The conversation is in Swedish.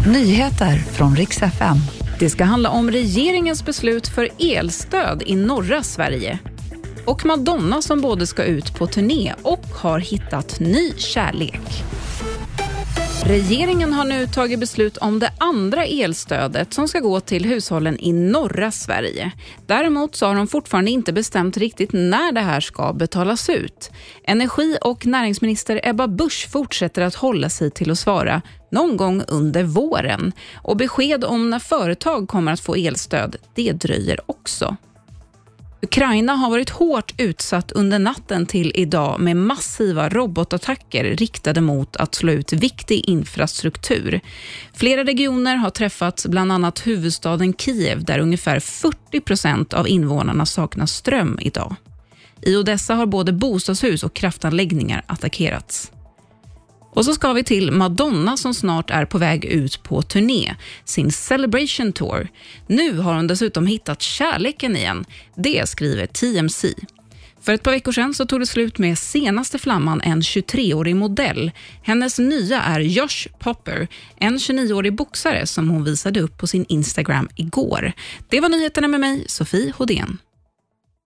Nyheter från riks FM. Det ska handla om regeringens beslut för elstöd i norra Sverige. Och Madonna som både ska ut på turné och har hittat ny kärlek. Regeringen har nu tagit beslut om det andra elstödet som ska gå till hushållen i norra Sverige. Däremot så har de fortfarande inte bestämt riktigt när det här ska betalas ut. Energi och näringsminister Ebba Busch fortsätter att hålla sig till att svara någon gång under våren. Och besked om när företag kommer att få elstöd, det dröjer också. Ukraina har varit hårt utsatt under natten till idag med massiva robotattacker riktade mot att slå ut viktig infrastruktur. Flera regioner har träffats, bland annat huvudstaden Kiev där ungefär 40 procent av invånarna saknar ström idag. I Odessa har både bostadshus och kraftanläggningar attackerats. Och så ska vi till Madonna som snart är på väg ut på turné, sin Celebration Tour. Nu har hon dessutom hittat kärleken igen. Det skriver TMC. För ett par veckor sedan så tog det slut med senaste flamman, en 23-årig modell. Hennes nya är Josh Popper, en 29-årig boxare som hon visade upp på sin Instagram igår. Det var nyheterna med mig, Sofie Hodén.